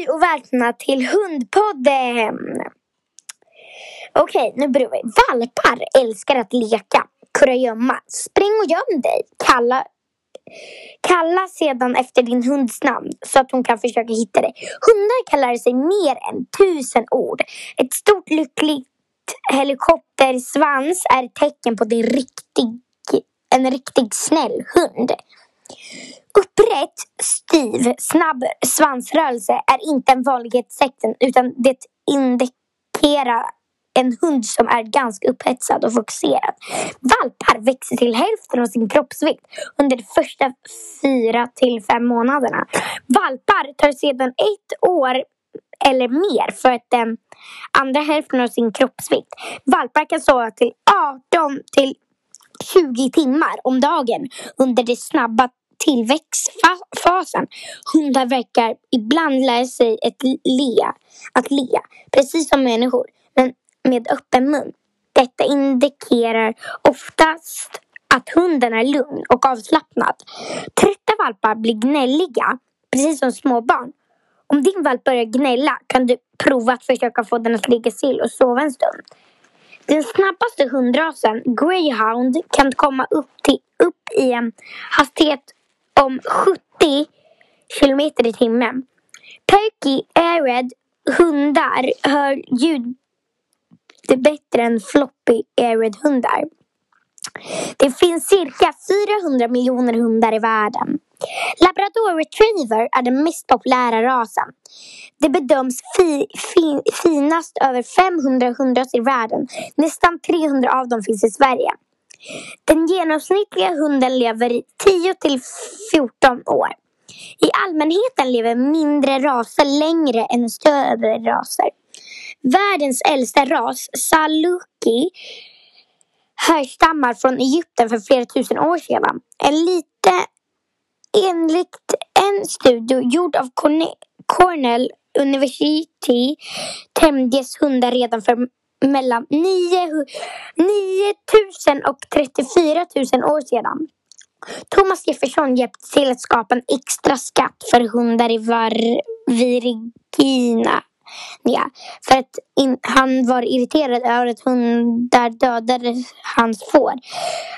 Hej och välkomna till Hundpodden! Okej, nu börjar vi. Valpar älskar att leka, kurragömma. Spring och göm dig. Kalla, kalla sedan efter din hunds namn så att hon kan försöka hitta dig. Hundar kan lära sig mer än tusen ord. Ett stort lyckligt helikoptersvans är ett tecken på din riktig, en riktigt snäll hund. Upprätt, styv, snabb svansrörelse är inte en vanlighetstecken utan det indikerar en hund som är ganska upphetsad och fokuserad. Valpar växer till hälften av sin kroppsvikt under de första fyra till fem månaderna. Valpar tar sedan ett år eller mer för att den andra hälften av sin kroppsvikt. Valpar kan sova till 18 till 20 timmar om dagen under det snabba tillväxtfasen. Hundar verkar ibland lära sig ett le, att le, precis som människor, men med öppen mun. Detta indikerar oftast att hunden är lugn och avslappnad. Trötta valpar blir gnälliga, precis som småbarn. Om din valp börjar gnälla kan du prova att försöka få den att ligga still och sova en stund. Den snabbaste hundrasen, greyhound, kan komma upp, till, upp i en hastighet om 70 kilometer i timmen. Perky Ared hundar hör ljud bättre än floppy Ared hundar. Det finns cirka 400 miljoner hundar i världen. Labrador retriever är den mest populära rasen. Det bedöms fi, fi, finast över 500 hundar i världen. Nästan 300 av dem finns i Sverige. Den genomsnittliga hunden lever i 10 till 14 år. I allmänheten lever mindre raser längre än större raser. Världens äldsta ras, Saluki, härstammar från Egypten för flera tusen år sedan. En lite enligt en studie gjord av Cornell University tämjdes hundar redan för mellan 9, och 34 000 år sedan. Thomas Jefferson hjälpte till att skapa en extra skatt för hundar i Virginia. Ja, för att in, han var irriterad över att hundar dödade hans får.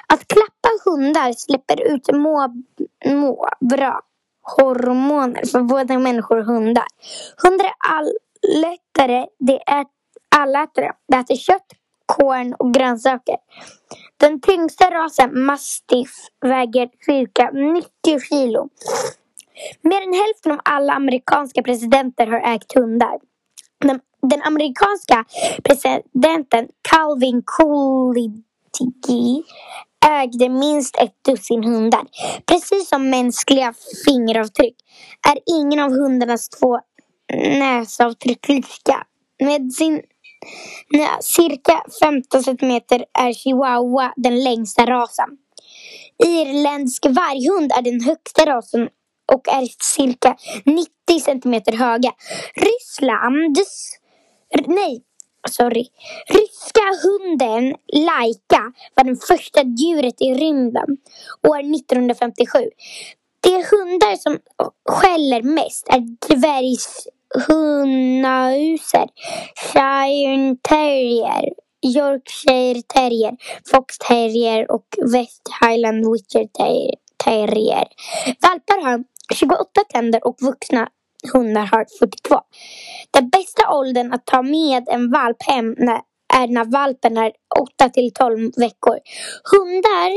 Att klappa hundar släpper ut må, må bra hormoner för både människor och hundar. Hundar är allättare, det är allätare. Det äter kött, korn och grönsaker. Den tyngsta rasen, mastiff, väger cirka 90 kilo. Mer än hälften av alla amerikanska presidenter har ägt hundar. Den, den amerikanska presidenten Calvin Coolidge ägde minst ett dussin hundar. Precis som mänskliga fingeravtryck är ingen av hundarnas två näsavtryck lika. Med sin cirka 15 centimeter är chihuahua den längsta rasen. Irländsk varghund är den högsta rasen och är cirka 90 centimeter höga. Rysslands... Nej, sorry. Ryska hunden Laika var den första djuret i rymden år 1957. De hundar som skäller mest är dvärghunauser, shire terrier, Yorkshire terrier, fox terrier och West Highland witcher terrier. Valpar har 28 tänder och vuxna hundar har 42. Den bästa åldern att ta med en valp hem är när valpen är 8 till 12 veckor. Hundar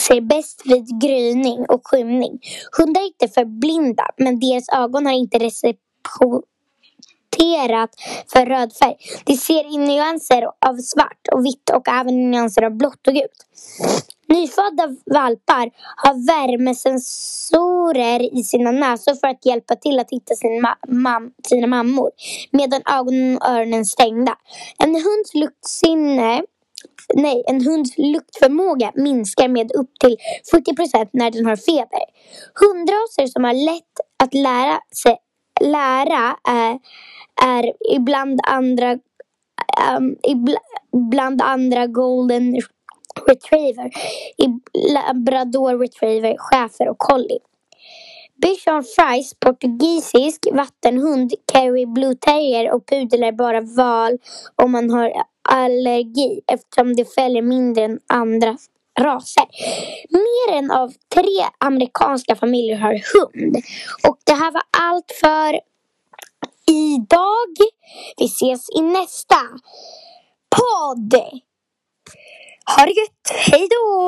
ser bäst vid gryning och skymning. Hundar är inte för blinda men deras ögon har inte recepterat för röd färg. De ser nyanser av svart och vitt och även nyanser av blått och gult. Nyfödda valpar har värmesensorer i sina näsor för att hjälpa till att hitta sin ma mam sina mammor medan ögonen och öronen är stängda. En hunds luktsinne Nej, en hunds luktförmåga minskar med upp till 40 procent när den har feber. Hundraser som har lätt att lära sig lära är, är ibland andra um, ibland andra golden retriever, labrador retriever, schäfer och collie. Bichon Frise, portugisisk vattenhund, Kerry Blue Terrier och pudel är bara val om man har allergi eftersom de fäller mindre än andra raser. Mer än av tre amerikanska familjer har hund. Och det här var allt för idag. Vi ses i nästa podd. Ha det gött, hej då!